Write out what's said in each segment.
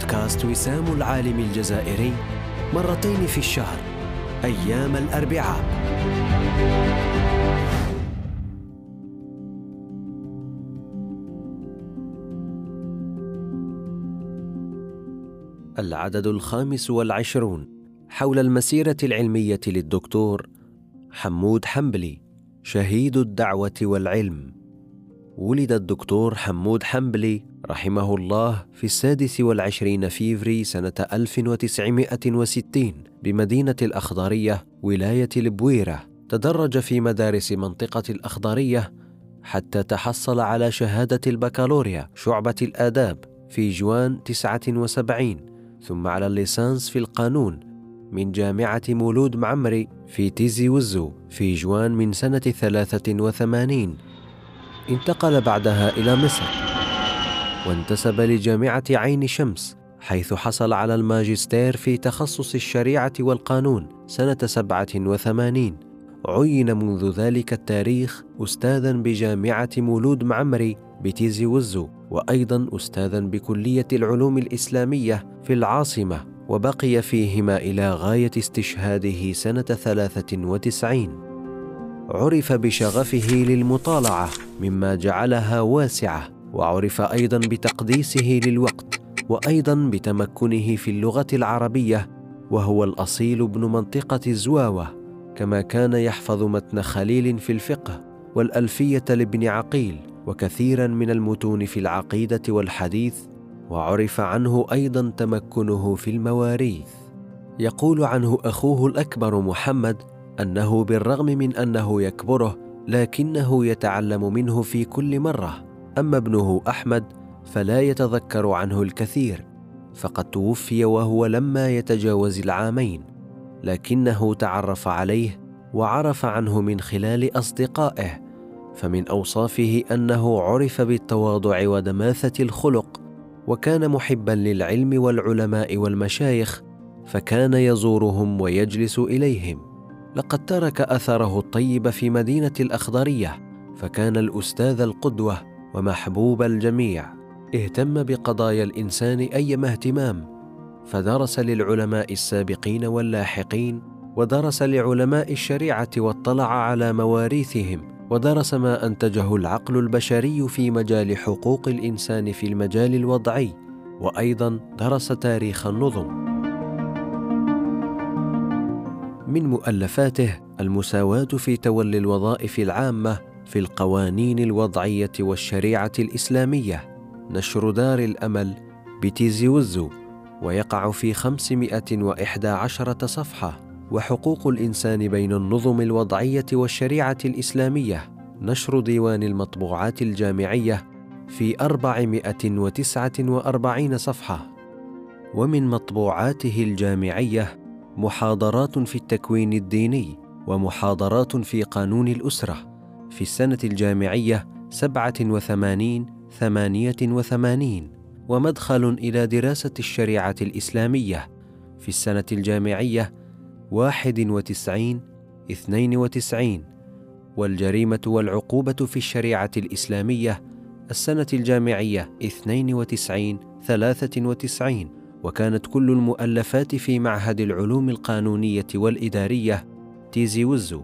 بودكاست وسام العالم الجزائري مرتين في الشهر أيام الأربعاء. العدد الخامس والعشرون حول المسيرة العلمية للدكتور حمود حنبلي شهيد الدعوة والعلم. ولد الدكتور حمود حنبلي رحمه الله في السادس والعشرين فيفري سنة 1960 بمدينة الأخضرية ولاية البويرة. تدرج في مدارس منطقة الأخضرية حتى تحصل على شهادة البكالوريا شعبة الآداب في جوان 79 ثم على الليسانس في القانون من جامعة مولود معمري في تيزي وزو في جوان من سنة 83 انتقل بعدها إلى مصر وانتسب لجامعة عين شمس حيث حصل على الماجستير في تخصص الشريعة والقانون سنة 87 عين منذ ذلك التاريخ أستاذا بجامعة مولود معمري بتيزي وزو وأيضا أستاذا بكلية العلوم الإسلامية في العاصمة وبقي فيهما إلى غاية استشهاده سنة 93 عرف بشغفه للمطالعة مما جعلها واسعة وعرف أيضا بتقديسه للوقت وأيضا بتمكنه في اللغة العربية وهو الأصيل ابن منطقة الزواوه كما كان يحفظ متن خليل في الفقه والألفية لابن عقيل وكثيرا من المتون في العقيدة والحديث وعرف عنه أيضا تمكنه في المواريث. يقول عنه أخوه الأكبر محمد أنه بالرغم من أنه يكبره لكنه يتعلم منه في كل مرة. أما ابنه أحمد فلا يتذكر عنه الكثير فقد توفي وهو لما يتجاوز العامين لكنه تعرف عليه وعرف عنه من خلال أصدقائه فمن أوصافه أنه عرف بالتواضع ودماثة الخلق وكان محبا للعلم والعلماء والمشايخ فكان يزورهم ويجلس إليهم. لقد ترك أثره الطيب في مدينة الأخضرية فكان الأستاذ القدوة ومحبوب الجميع. اهتم بقضايا الإنسان أيما اهتمام فدرس للعلماء السابقين واللاحقين ودرس لعلماء الشريعة واطلع على مواريثهم ودرس ما أنتجه العقل البشري في مجال حقوق الإنسان في المجال الوضعي وأيضا درس تاريخ النظم. من مؤلفاته المساواة في تولي الوظائف العامة في القوانين الوضعية والشريعة الإسلامية. نشر دار الأمل بتيزي وزو ويقع في 511 صفحة. وحقوق الإنسان بين النظم الوضعية والشريعة الإسلامية. نشر ديوان المطبوعات الجامعية في 449 صفحة. ومن مطبوعاته الجامعية محاضرات في التكوين الديني ومحاضرات في قانون الأسرة في السنة الجامعية سبعة وثمانين ثمانية وثمانين ومدخل إلى دراسة الشريعة الإسلامية في السنة الجامعية واحد وتسعين اثنين وتسعين والجريمة والعقوبة في الشريعة الإسلامية السنة الجامعية اثنين وتسعين ثلاثة وتسعين وكانت كل المؤلفات في معهد العلوم القانونية والإدارية تيزي وزو.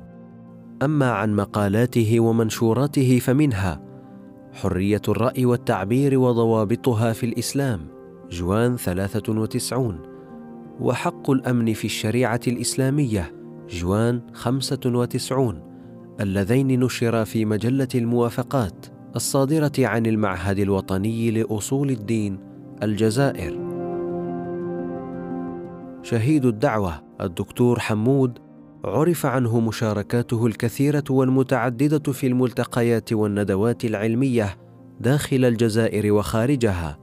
أما عن مقالاته ومنشوراته فمنها حرية الرأي والتعبير وضوابطها في الإسلام جوان 93 وحق الأمن في الشريعة الإسلامية جوان 95 اللذين نشرا في مجلة الموافقات الصادرة عن المعهد الوطني لأصول الدين الجزائر. شهيد الدعوة الدكتور حمود عرف عنه مشاركاته الكثيرة والمتعددة في الملتقيات والندوات العلمية داخل الجزائر وخارجها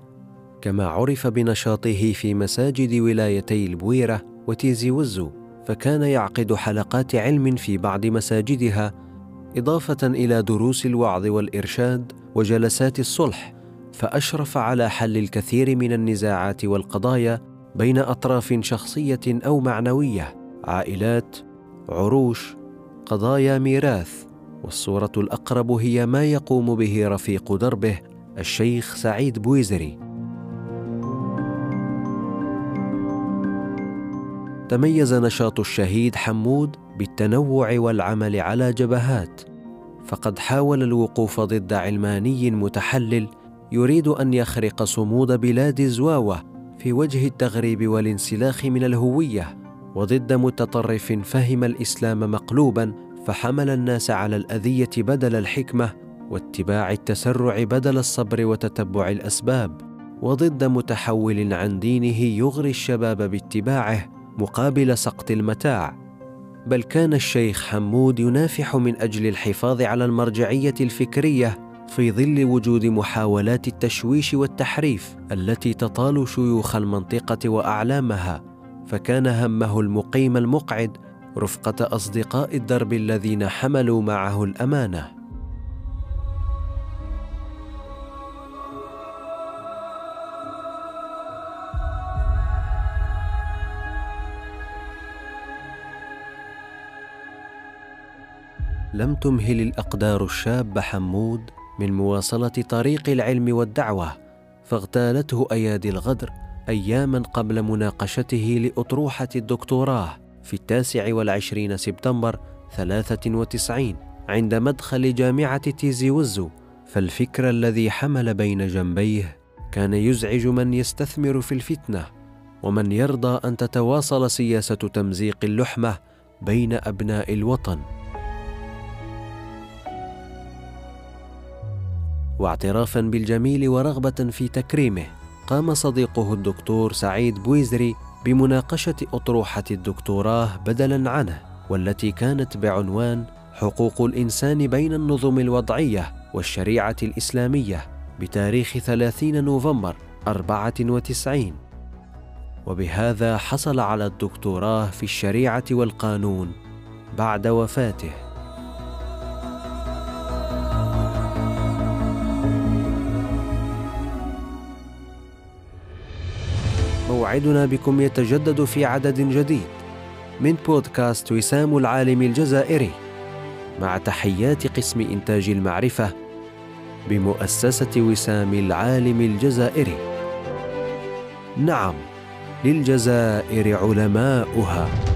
كما عرف بنشاطه في مساجد ولايتي البويرة وتيزي وزو فكان يعقد حلقات علم في بعض مساجدها إضافة إلى دروس الوعظ والإرشاد وجلسات الصلح فأشرف على حل الكثير من النزاعات والقضايا بين أطراف شخصية أو معنوية عائلات عروش قضايا ميراث والصورة الأقرب هي ما يقوم به رفيق دربه الشيخ سعيد بويزري. تميز نشاط الشهيد حمود بالتنوع والعمل على جبهات فقد حاول الوقوف ضد علماني متحلل يريد أن يخرق صمود بلاد زواوة في وجه التغريب والانسلاخ من الهوية وضد متطرف فهم الإسلام مقلوبا فحمل الناس على الأذية بدل الحكمة واتباع التسرع بدل الصبر وتتبع الأسباب وضد متحول عن دينه يغري الشباب باتباعه مقابل سقط المتاع. بل كان الشيخ حمود ينافح من أجل الحفاظ على المرجعية الفكرية في ظل وجود محاولات التشويش والتحريف التي تطال شيوخ المنطقة وأعلامها فكان همه المقيم المقعد رفقة أصدقاء الدرب الذين حملوا معه الأمانة. لم تمهل الأقدار الشاب حمود من مواصلة طريق العلم والدعوة فاغتالته أيادي الغدر اياما قبل مناقشته لأطروحة الدكتوراه في التاسع والعشرين سبتمبر ثلاثة وتسعين عند مدخل جامعة تيزي وزو. فالفكر الذي حمل بين جنبيه كان يزعج من يستثمر في الفتنة ومن يرضى أن تتواصل سياسة تمزيق اللحمة بين أبناء الوطن. واعترافا بالجميل ورغبة في تكريمه قام صديقه الدكتور سعيد بويزري بمناقشة أطروحة الدكتوراه بدلا عنه والتي كانت بعنوان حقوق الإنسان بين النظم الوضعية والشريعة الإسلامية بتاريخ 30 نوفمبر 94 وبهذا حصل على الدكتوراه في الشريعة والقانون بعد وفاته. موعدنا بكم يتجدد في عدد جديد من بودكاست وسام العالم الجزائري مع تحيات قسم إنتاج المعرفة بمؤسسة وسام العالم الجزائري. نعم، للجزائر علماؤها.